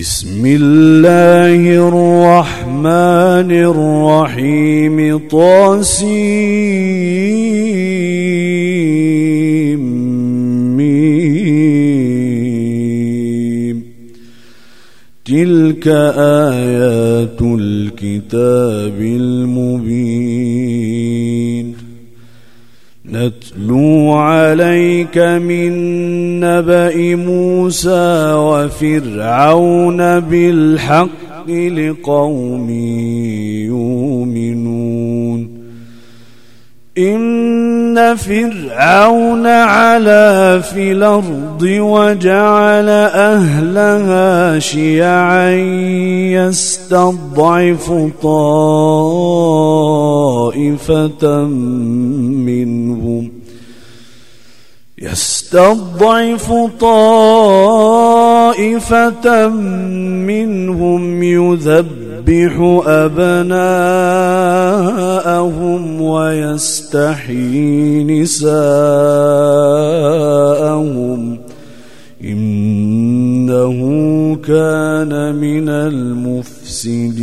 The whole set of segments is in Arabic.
بسم الله الرحمن الرحيم طاسيم. تلك آيات الكتاب المبين. نتلو عليك من نبأ موسى وفرعون بالحق لقوم يؤمنون. إن فرعون علا في الأرض وجعل أهلها شيعا يستضعف طائفة منهم يستضعف طائفة منهم يذبح أبناءهم ويستحيي نساءهم. إنه كان من المفسدين.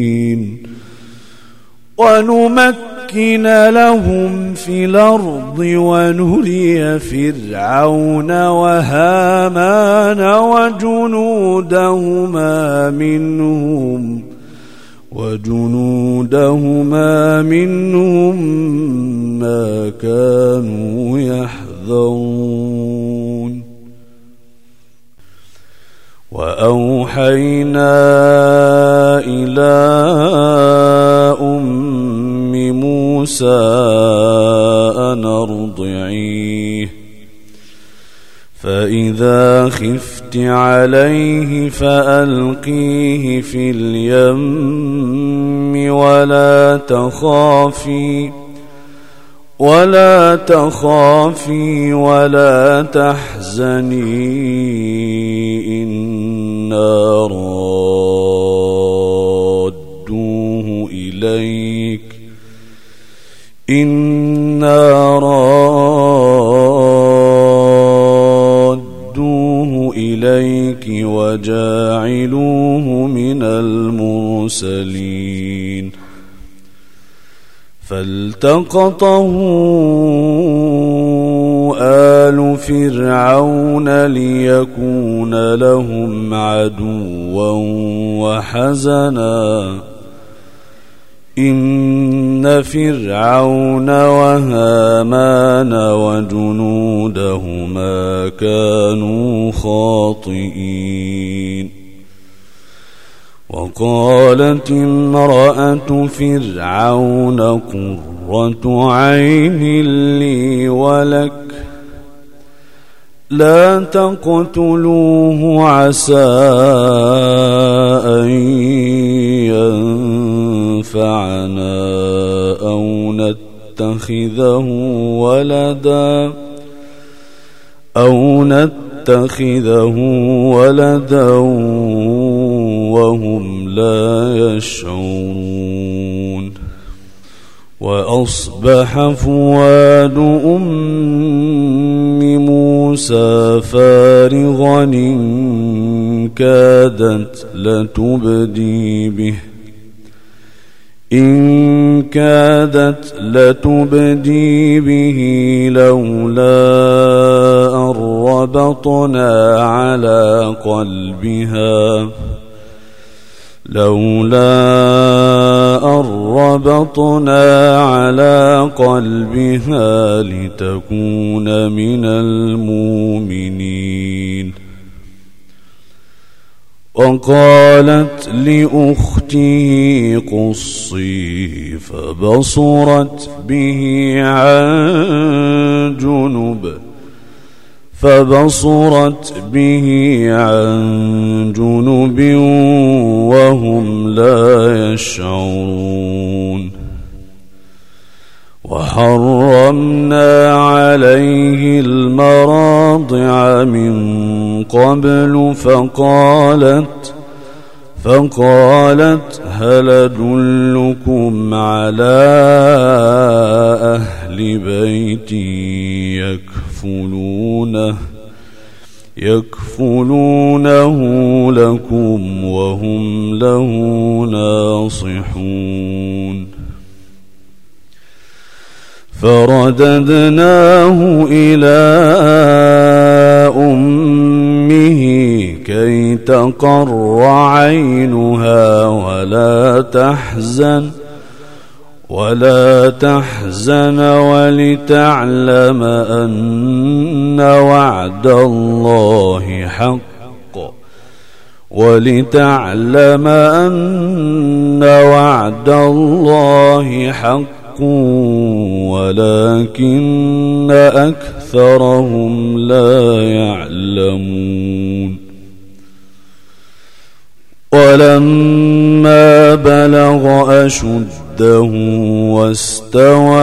ونمكن لهم في الأرض ونري فرعون وهامان وجنودهما منهم وجنودهما منهم ما كانوا يحذرون. وأوحينا إلى أم موسى أن أرضعيه. فإذا خفت عليه فألقيه في اليم ولا تخافي ولا تخافي ولا تحزني إنا رادوه إليك. إنا رادوه إليك وجاعلوه من المرسلين فالتقطه آل فرعون ليكون لهم عدوا وحزنا إن فرعون وهامان وجنودهما كانوا خاطئين. وقالت امرأة فرعون قرة عين لي ولك لا تقتلوه عسى أن ينفعنا أو نتخذه ولدا أو نتخذه ولدا وهم لا يشعرون وأصبح فؤاد أم موسى فارغا إن كادت لتبدي به إن كادت لتبدي به لولا أن ربطنا على قلبها. لولا أن ربطنا على قلبها لتكون من المؤمنين. وقالت لأخته قصي فبصرت به عن جنب فبصرت به عن جنب يشعرون. وحرمنا عليه المراضع من قبل فقالت فقالت هل أدلكم على أهل بيت يكفلونه يكفلونه لكم وهم له ناصحون فرددناه إلى أمه كي تقر عينها ولا تحزن ولا تحزن ولتعلم أن وعد الله حق ولتعلم أن وعد الله ولكن أكثرهم لا يعلمون. ولما بلغ أشده واستوى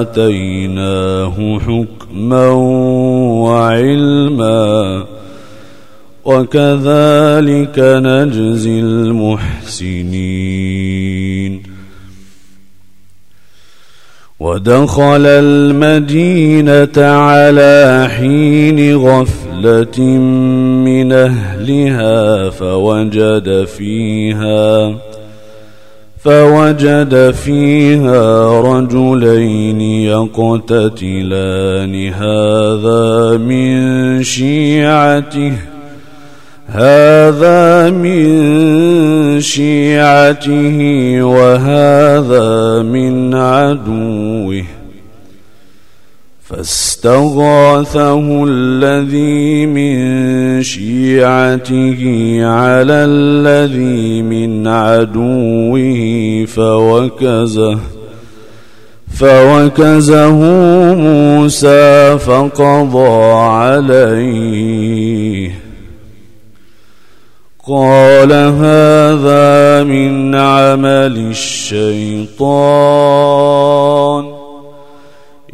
آتيناه حكما وعلما وكذلك نجزي المحسنين. ودخل المدينة على حين غفلة من أهلها فوجد فيها فوجد فيها رجلين يقتتلان هذا من شيعته. هذا من شيعته وهذا من عدوه. فاستغاثه الذي من شيعته على الذي من عدوه فوكزه فوكزه موسى فقضى عليه. قال هذا من عمل الشيطان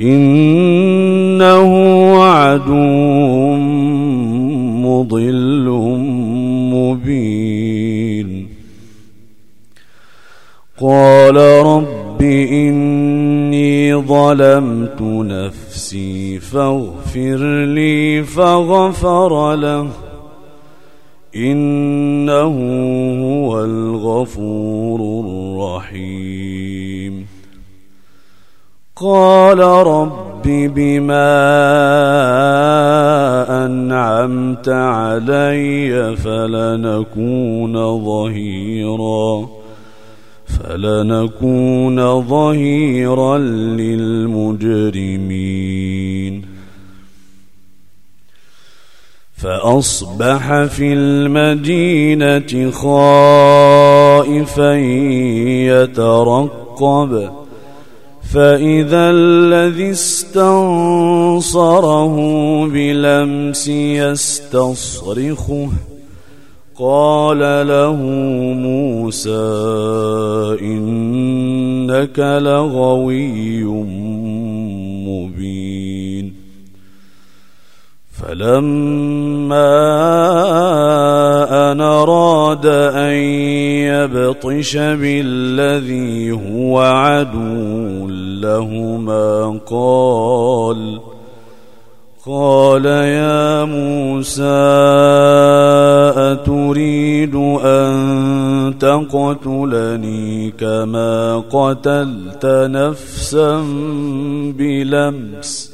إنه عدو مضل مبين قال رب إني ظلمت نفسي فاغفر لي فغفر له إنه هو الغفور الرحيم. قال رب بما أنعمت علي فلنكون ظهيرا فلنكون ظهيرا للمجرمين. فأصبح في المدينة خائفا يترقب فإذا الذي استنصره بلمس يستصرخه قال له موسى إنك لغوي مبين. فلما أن أراد أن يبطش بالذي هو عدو لهما قال قال يا موسى أتريد أن تقتلني كما قتلت نفسا بلمس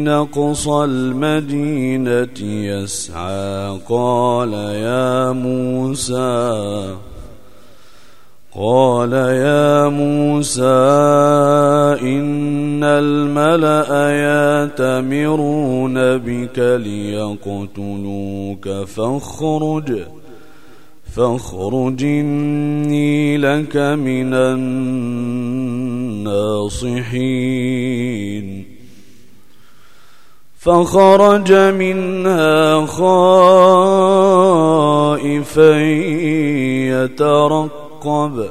من اقصى المدينة يسعى قال يا موسى قال يا موسى إن الملأ ياتمرون بك ليقتلوك فاخرج فاخرج إني لك من الناصحين. فخرج منها خائفا يترقب.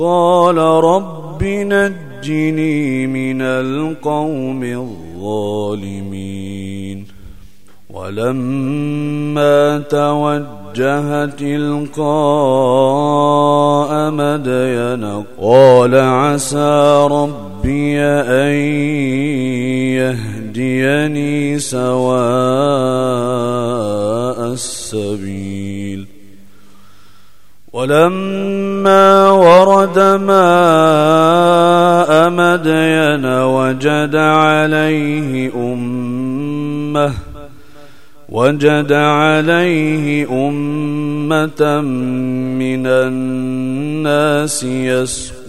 قال رب نجني من القوم الظالمين. ولما توجه وجه تلقاء مدين قال عسى ربي أن يهديني سواء السبيل. ولما ورد ماء مدين وجد عليه أمة وجد عليه أمة من الناس يسقون.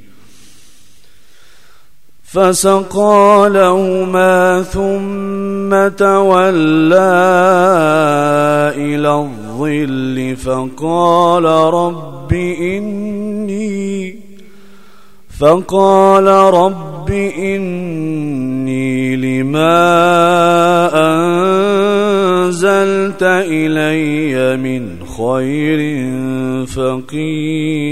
فسقى لهما ثم تولى إلى الظل فقال رب إني فقال رب إني لما أنزلت إلي من خير فقير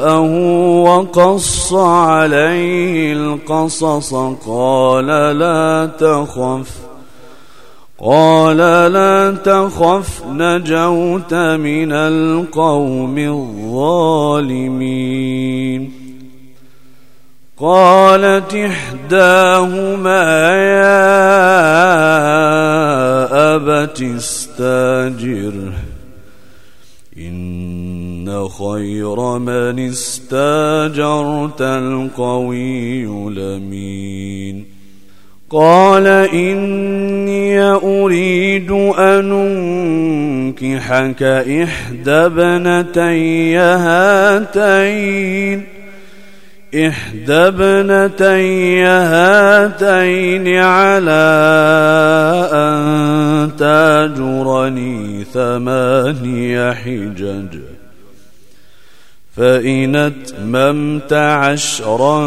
جاءه وقص عليه القصص قال لا تخف قال لا تخف نجوت من القوم الظالمين. قالت إحداهما يا أبت استاجره خير من استاجرت القوي لمين قال إني أريد أن أنكحك إحدى ابنتي هاتين. إحدى ابنتي هاتين على أن تاجرني ثماني حجج. فإن أتممت عشرا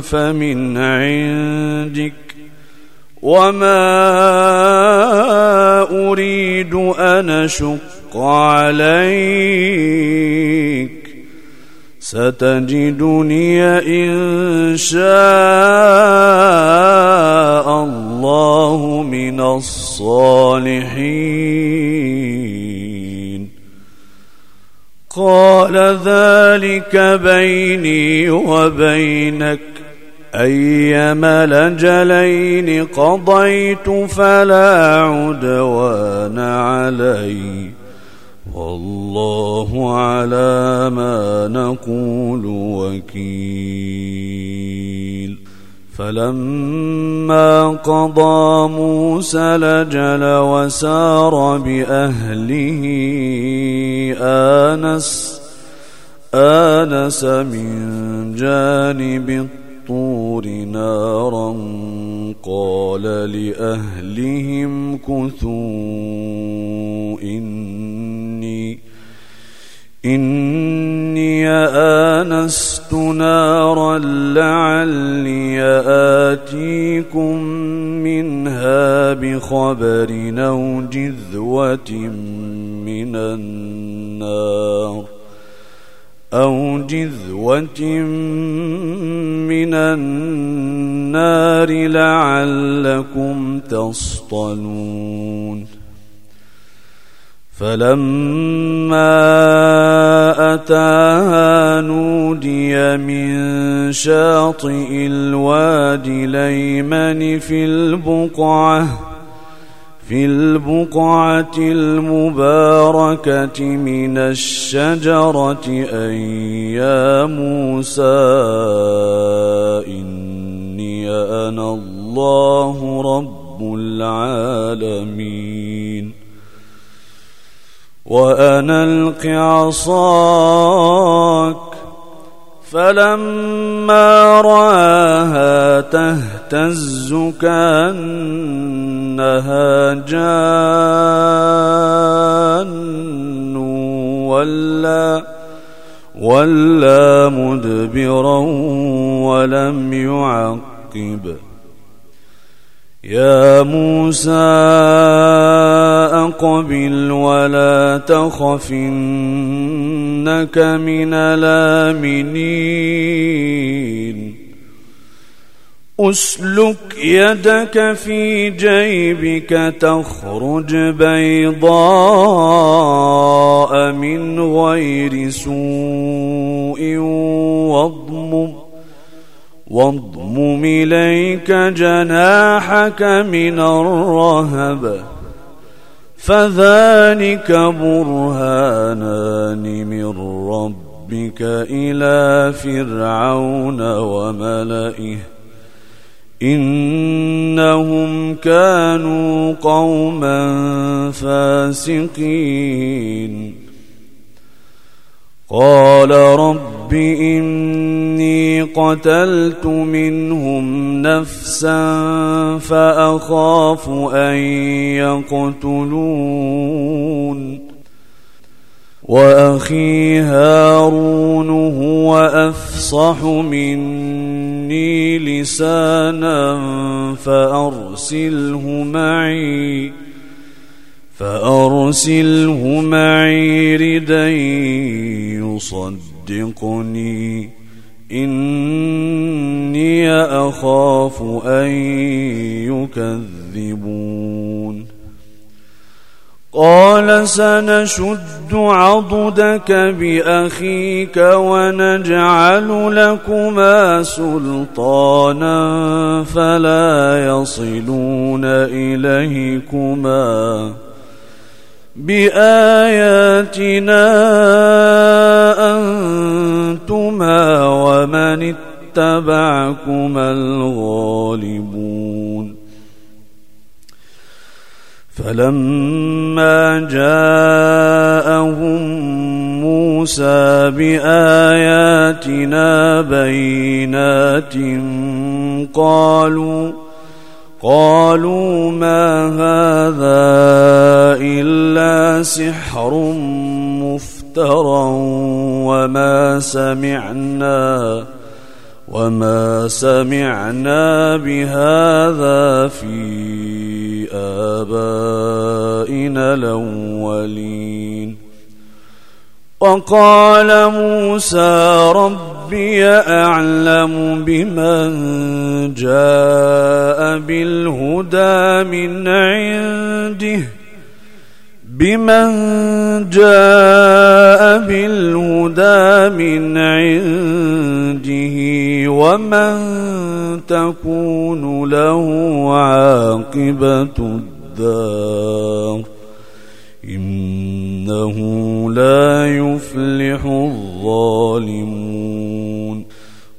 فمن عندك وما أريد أن أشق عليك ستجدني إن شاء الله من الصالحين قال ذلك بيني وبينك. أيما لجلين قضيت فلا عدوان علي. والله على ما نقول وكيل. فلما قضى موسى لجل وسار بأهله آنس آنس من جانب الطور نارا قال لأهلهم كثوا إني إني آنست نارا لعلي آتيكم منها بخبر أو جذوة من النار أو جذوة من النار لعلكم تصطلون فلما أتاها نودي من شاطئ الوادي ليمن في البقعة في البقعة المباركة من الشجرة أن يا موسى إني أنا الله رب العالمين. وأن ألق عصاك فلما رآها تهتز كأنها جان ولا ولا مدبرا ولم يعقب. يا موسى أقبل ولا تخف إنك من الآمنين. أسلك يدك في جيبك تخرج بيضاء من غير سوء واضمم. واضمم إليك جناحك من الرهب فذلك برهانان من ربك إلى فرعون وملئه إنهم كانوا قوما فاسقين. قال رب إني قتلت منهم نفسا فأخاف أن يقتلون وأخي هارون هو أفصح مني لسانا فأرسله معي فأرسله معي ردا يصدقني. إني أخاف أن يكذبون. قال سنشد عضدك بأخيك ونجعل لكما سلطانا فلا يصلون إليكما بآياتنا أنتما ومن اتبعكما الغالبون. فلما جاءهم موسى بآياتنا بينات قالوا قالوا ما هذا إلا سحر مفترى وما سمعنا وما سمعنا بهذا في آبائنا الأولين. وقال موسى ربي أعلم بمن جاء بالهدى من عنده بمن جاء بالهدى من عنده ومن تكون له عاقبة الدار إنه لا يفلح الظالمون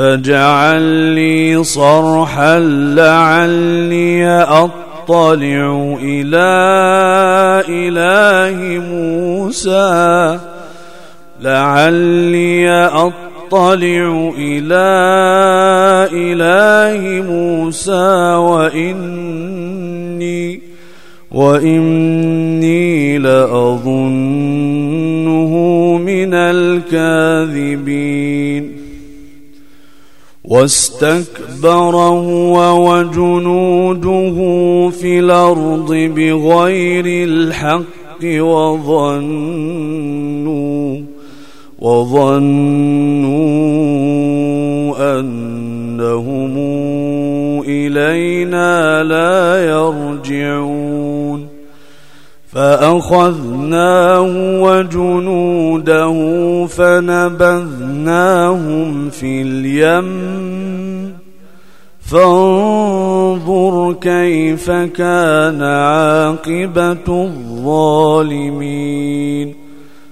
فاجعل لي صرحا لعلي أطلع إلى إله موسى. لعلي أطلع إلى إله موسى وإني وإني لأظنه من الكاذبين. واستكبر هو وجنوده في الأرض بغير الحق وظنوا وظنوا أنهم إلينا لا يرجعون. فأخذناه وجنوده فنبذناهم في اليم. فانظر كيف كان عاقبة الظالمين.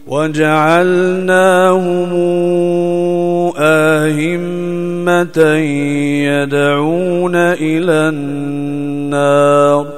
وجعلناهم آهمة يدعون إلى النار.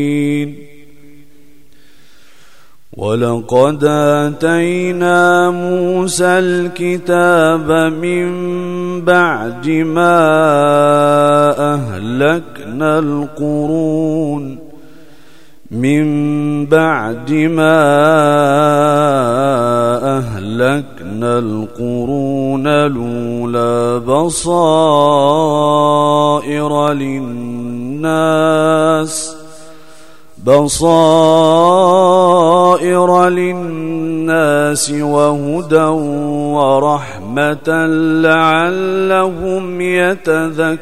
ولقد آتينا موسى الكتاب من بعد ما أهلكنا القرون. من بعد ما أهلكنا القرون الأولى بصائر للناس. بصائر للناس وهدى ورحمة لعلهم يتذكرون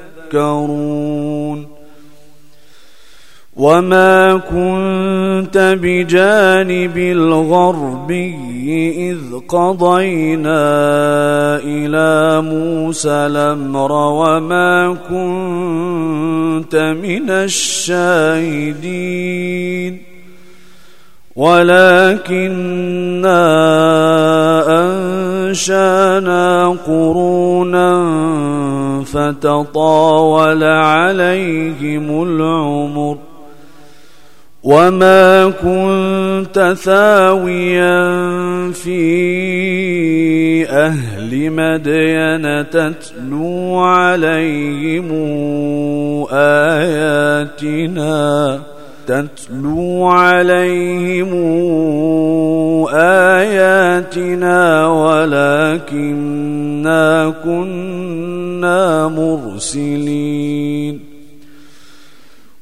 وما كنت بجانب الغربي إذ قضينا إلى موسى الأمر وما كنت من الشاهدين ولكنا أنشانا قرونا فتطاول عليهم العمر وما كنت ثاويا في أهل مدين تتلو عليهم آياتنا تتلو عليهم آياتنا ولكنا كنا مرسلين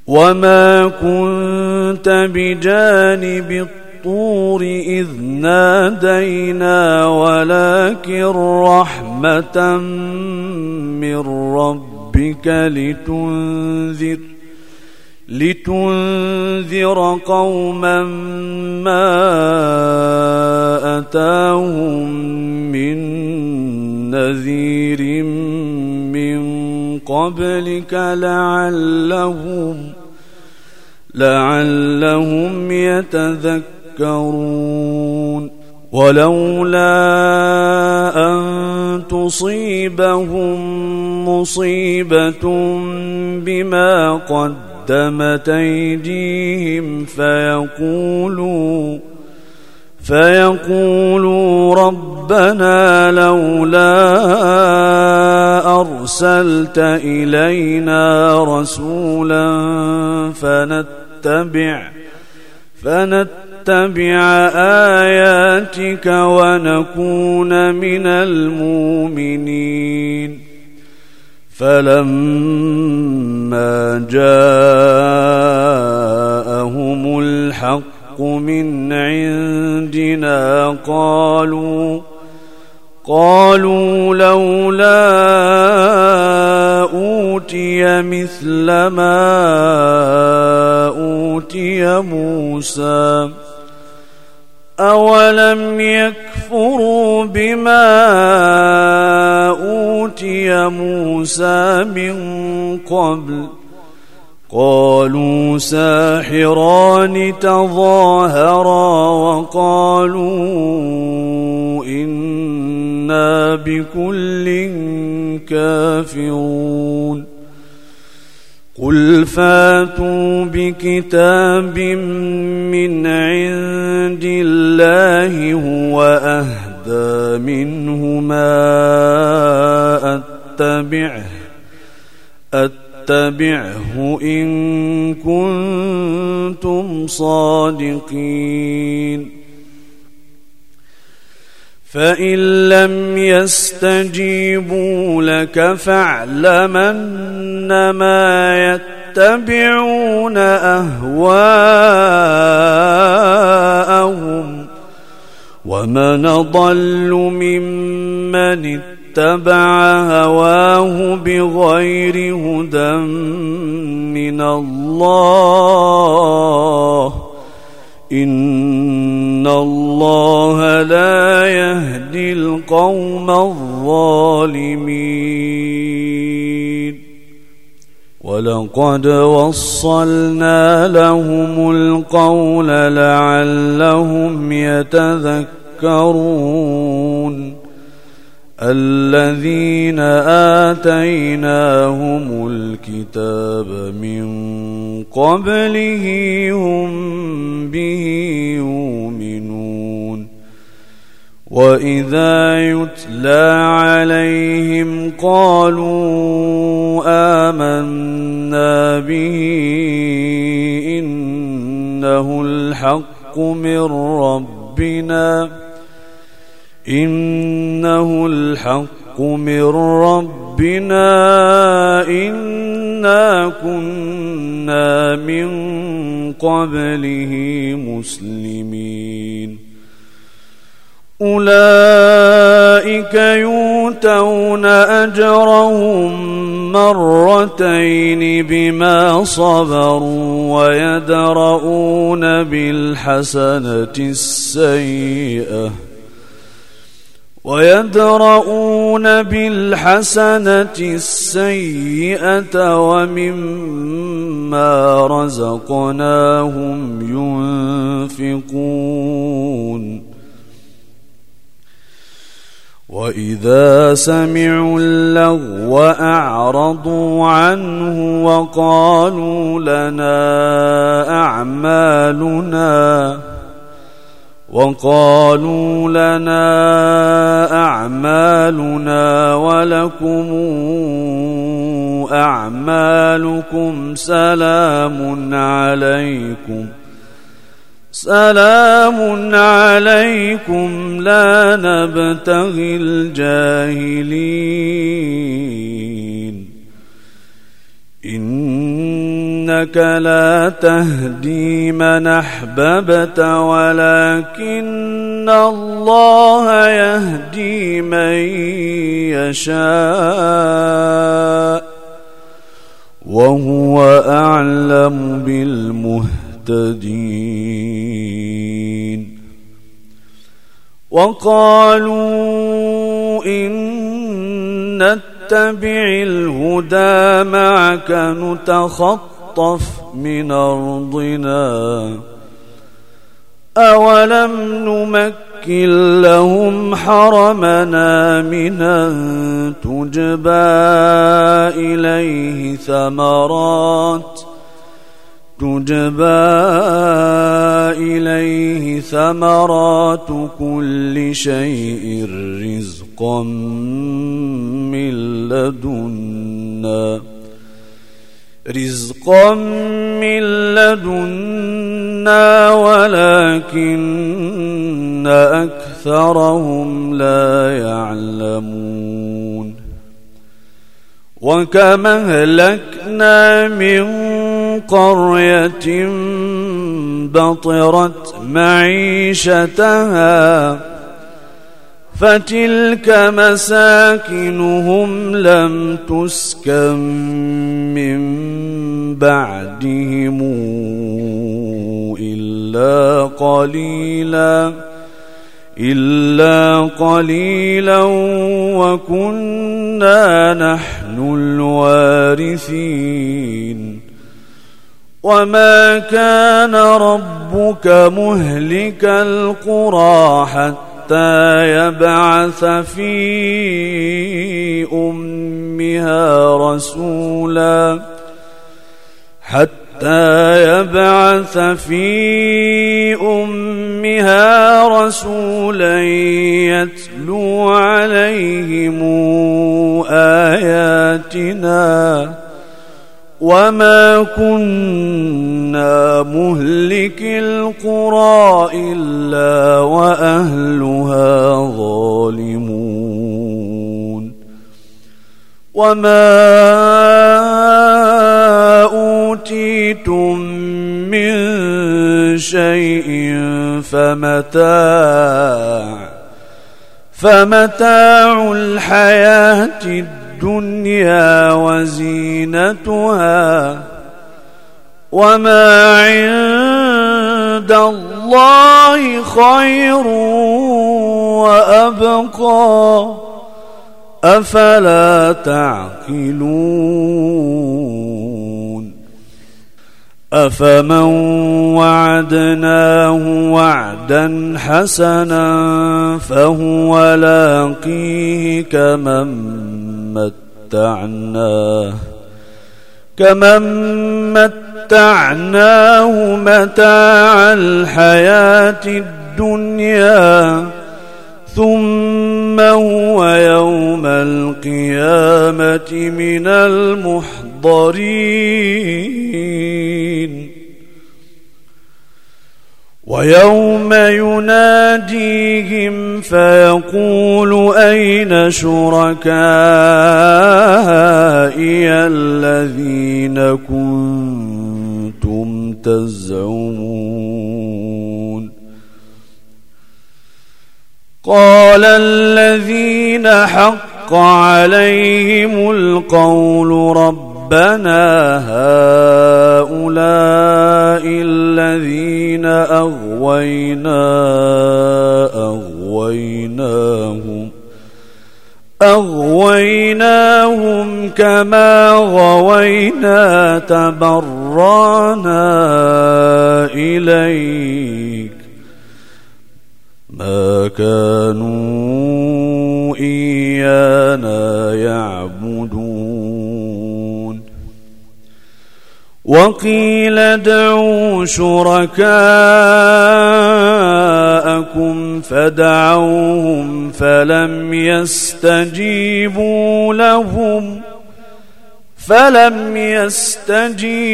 وما كنت بجانب الطور إذ نادينا ولكن رحمة من ربك لتنذر لتنذر قوما ما أتاهم من نذير من قبلك لعلهم لعلهم يتذكرون ولولا أن تصيبهم مصيبة بما قدمت أيديهم فيقولوا فيقولوا ربنا لولا أرسلت إلينا رسولا فنت فنتبع فنتبع آياتك ونكون من المؤمنين. فلما جاءهم الحق من عندنا قالوا قالوا لولا أوتي مثل ما أوتي موسى أولم يكفروا بما أوتي موسى من قبل قالوا ساحران تظاهرا وقالوا إنا بكل كافرون قل فاتوا بكتاب من عند الله هو أهدى منه ما أتبعه أتبعه إن كنتم صادقين فإن لم يستجيبوا لك فاعلمن ما يتبعون أهواءهم ومن ضل ممن اتبع هواه بغير هدى من الله إن الله لا يهدي القوم الظالمين ولقد وصلنا لهم القول لعلهم يتذكرون الذين آتيناهم الكتاب من قبله هم به يؤمنون. وإذا يتلى عليهم قالوا آمنا به إنه الحق من ربنا. إنه الحق من ربنا إنا كنا من قبله مسلمين. أولئك يؤتون أجرهم مرتين بما صبروا ويدرؤون بالحسنة السيئة. ويدرؤون بالحسنة السيئة ومما رزقناهم ينفقون. وإذا سمعوا اللغو أعرضوا عنه وقالوا لنا أعمالنا وقالوا لنا أعمالنا ولكم أعمالكم سلام عليكم سلام عليكم لا نبتغي الجاهلين إنك لا تهدي من أحببت ولكن الله يهدي من يشاء وهو أعلم بالمهتدين. وقالوا إن نتبع الهدى معك نتخطف من أرضنا. أولم نمكن لهم حرمنا من أن تجبى إليه ثمرات تجبى إليه ثمرات كل شيء رزقا من لدنا. رزقا من لدنا ولكن أكثرهم لا يعلمون وكما أهلكنا من قرية بطرت معيشتها فتلك مساكنهم لم تسكن من بعدهم إلا قليلا إلا قليلا وكنا نحن الوارثين. وما كان ربك مهلك القرى حتى حتى يبعث في أمها رسولا. حتى يبعث في أمها رسولا يتلو عليهم آياتنا. وما كنا مهلك القرى إلا وأهلها ظالمون وما أوتيتم من شيء فمتاع فمتاع الحياة الدنيا الدنيا وزينتها وما عند الله خير وأبقى. أفلا تعقلون؟ أفمن وعدناه وعدا حسنا فهو لاقيه كمن متعناه كمن متعناه متاع الحياة الدنيا ثم هو يوم القيامة من المحضرين. ويوم يناديهم فيقول أين شركائي الذين كنتم تزعمون؟ قال الذين حق عليهم القول ربنا هؤلاء الذين أغوينا أغويناهم أغويناهم كما غوينا تبرانا إليك ما كانوا إيانا يعبدون وقيل ادعوا شركاءكم فدعوهم فلم يستجيبوا لهم فلم يستجيبوا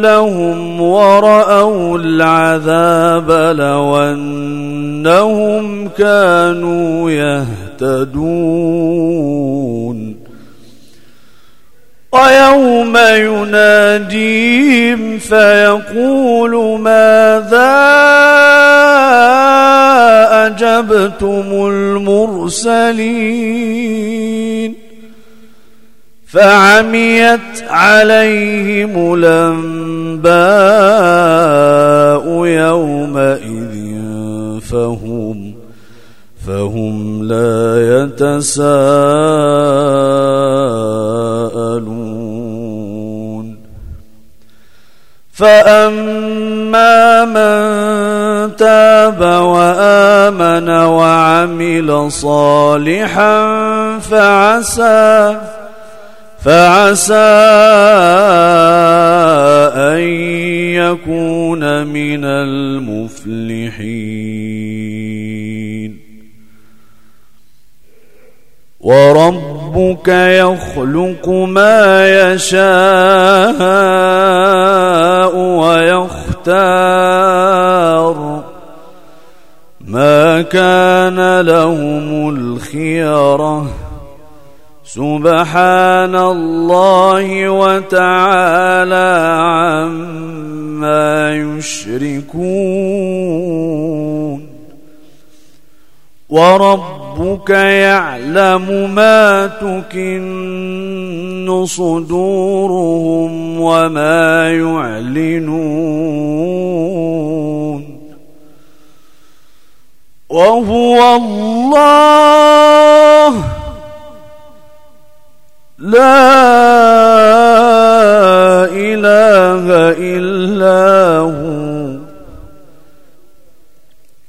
لهم ورأوا العذاب لو أنهم كانوا يهتدون ويوم يناديهم فيقول ماذا أجبتم المرسلين فعميت عليهم الأنباء يومئذ فهم فهم لا يتساءلون فأما من تاب وآمن وعمل صالحا فعسى فعسى أن يكون من المفلحين وربك يخلق ما يشاء ويختار ما كان لهم الخيره سبحان الله وتعالى عما يشركون. وربك يعلم ما تكن صدورهم وما يعلنون وهو الله لا إله إلا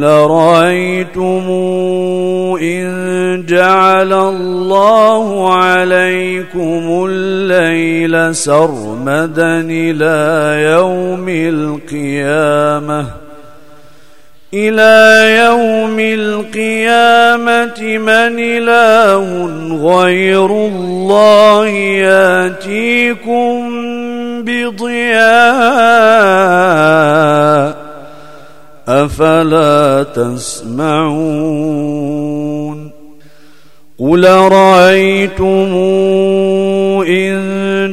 قل رايتم إن جعل الله عليكم الليل سرمدا إلى يوم القيامة إلى يوم القيامة من إله غير الله يأتيكم بضياء أفلا تسمعون قل رأيتم إن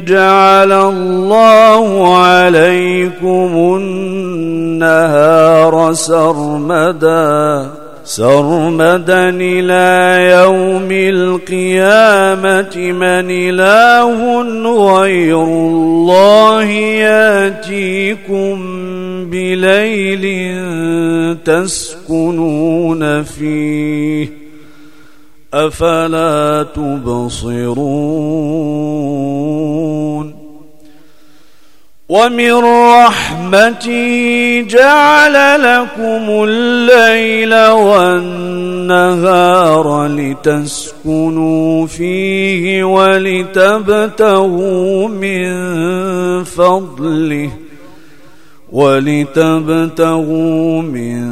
جعل الله عليكم النهار سرمداً سرمدا إلى يوم القيامة من إله غير الله يأتيكم بليل تسكنون فيه أفلا تبصرون ومن رحمته جعل لكم الليل والنهار لتسكنوا فيه ولتبتغوا من فضله ولتبتغوا من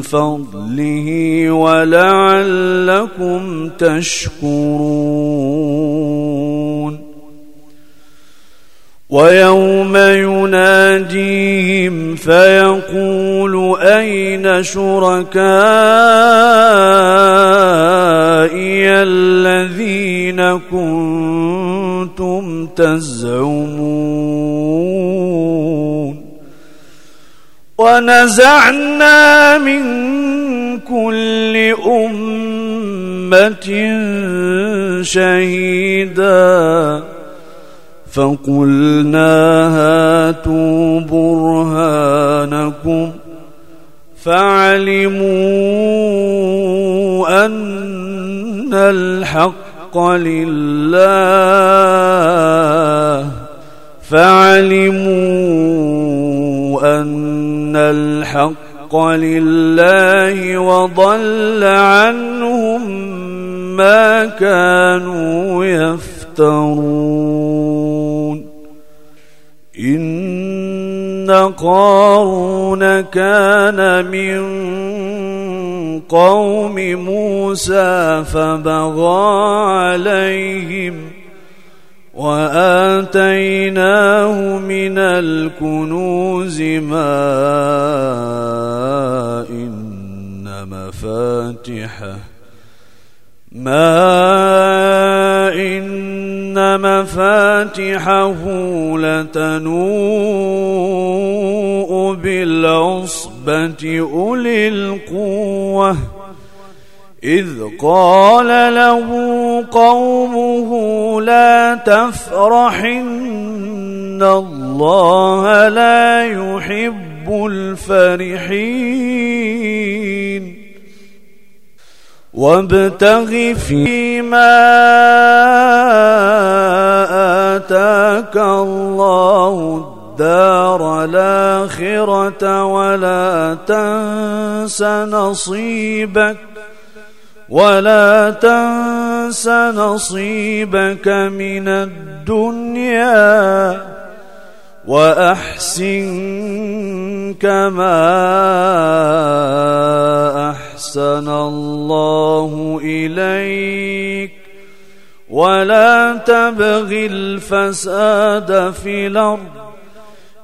فضله ولعلكم تشكرون ويوم يناديهم فيقول أين شركائي الذين كنتم تزعمون ونزعنا من كل أمة شهيداً فقلنا هاتوا برهانكم فعلموا أن الحق لله فعلموا أن الحق لله وضل عنهم ما كانوا يفترون قارون كان من قوم موسى فبغى عليهم وآتيناه من الكنوز ما إن مفاتحه ما إن مفاتحه لتنوء بالعصبة أولي القوة إذ قال له قومه لا تفرح إن الله لا يحب الفرحين وابتغ فيما آتاك الله الدار الآخرة ولا تنس نصيبك ولا تنس نصيبك من الدنيا وأحسن كما أحسن الله إليك ولا تبغ الفساد في الأرض.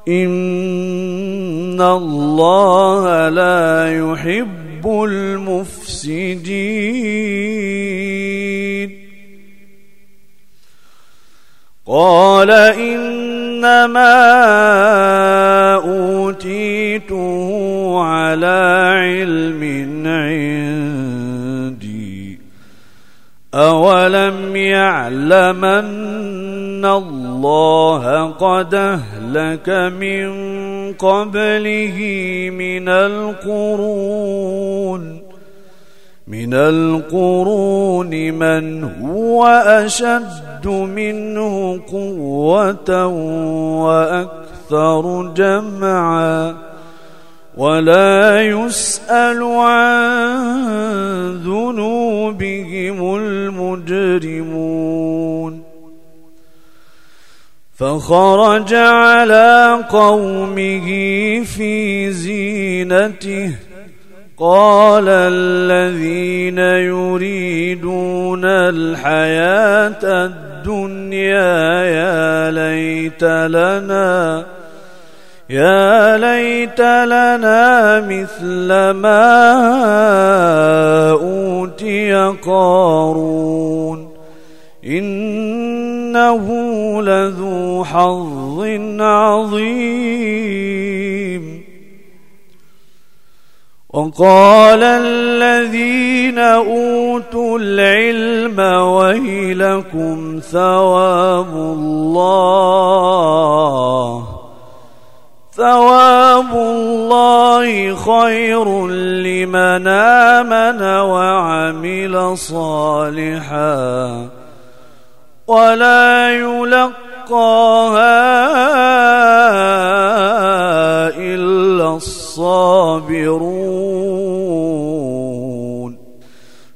إن الله لا يحب المفسدين. قال إنما أوتيته على علم عندي. أولم يعلم أن الله قد أهلك من قبله من القرون. من القرون من هو أشد منه قوة وأكثر جمعا. ولا يسأل عن ذنوبهم المجرمون. فخرج على قومه في زينته. قال الذين يريدون الحياة الدنيا يا ليت لنا يا ليت لنا مثل ما أوتي قارون. إنه لذو حظ عظيم. وقال الذين أوتوا العلم ويلكم ثواب الله. ثواب الله خير لمن آمن وعمل صالحا ولا يلقاها إلا الصابرون.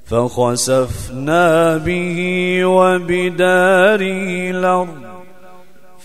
فخسفنا به وبداره الأرض.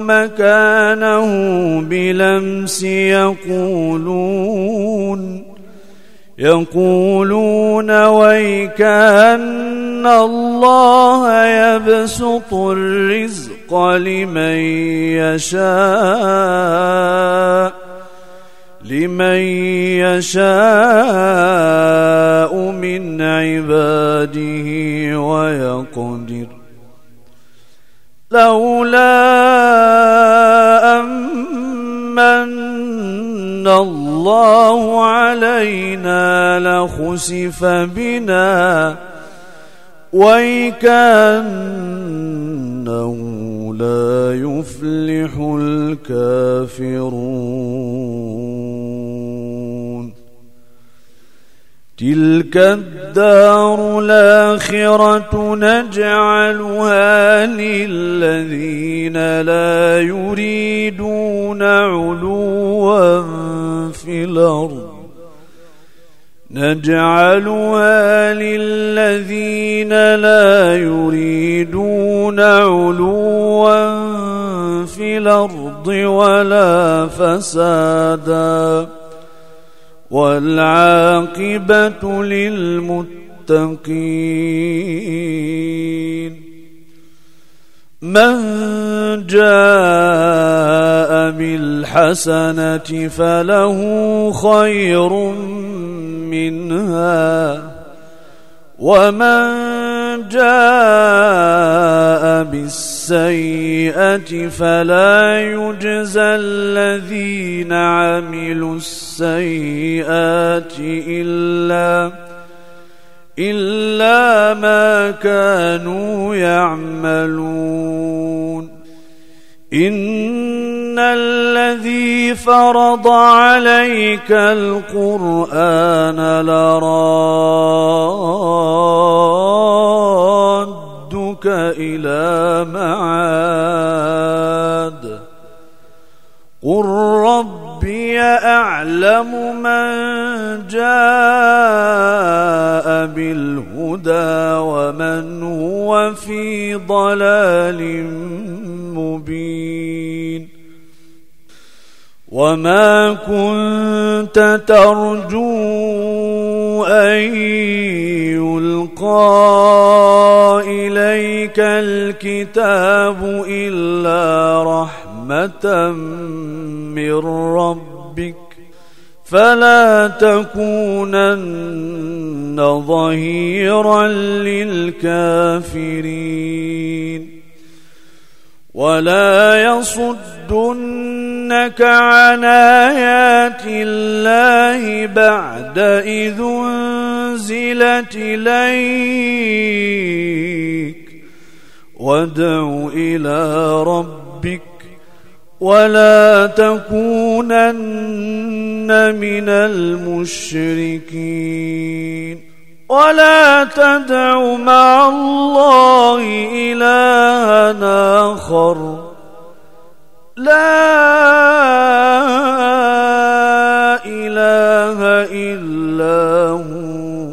مكانه بلمس يقولون يقولون ويك أن الله يبسط الرزق لمن يشاء لمن يشاء من عباده ويقدر. لولا أمن الله علينا لخسف بنا ويكأنه لا يفلح الكافرون. تلك الدار الآخرة نجعلها للذين لا يريدون علوا في الأرض نجعلها للذين لا يريدون علوا في الأرض ولا فسادا والعاقبة للمتقين. من جاء بالحسنة فله خير منها ومن جاء بالسيئة فلا يجزى الذين عملوا السيئات إلا إلا ما كانوا يعملون. إن الذي فرض عليك القرآن إلى معاد. قل ربي أعلم من جاء بالهدى ومن هو في ضلال مبين. وما كنت ترجو أن يلقى إليك الكتاب إلا رحمة من ربك فلا تكونن ظهيرا للكافرين. ولا يصدنك عن آيات الله بعد إذ أنزلت إليك. وادع إلى ربك ولا تكونن من المشركين ولا تدع مع الله إلها آخر. لا إله إلا هو.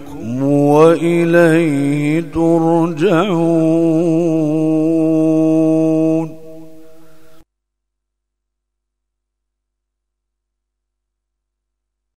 وإليه ترجعون.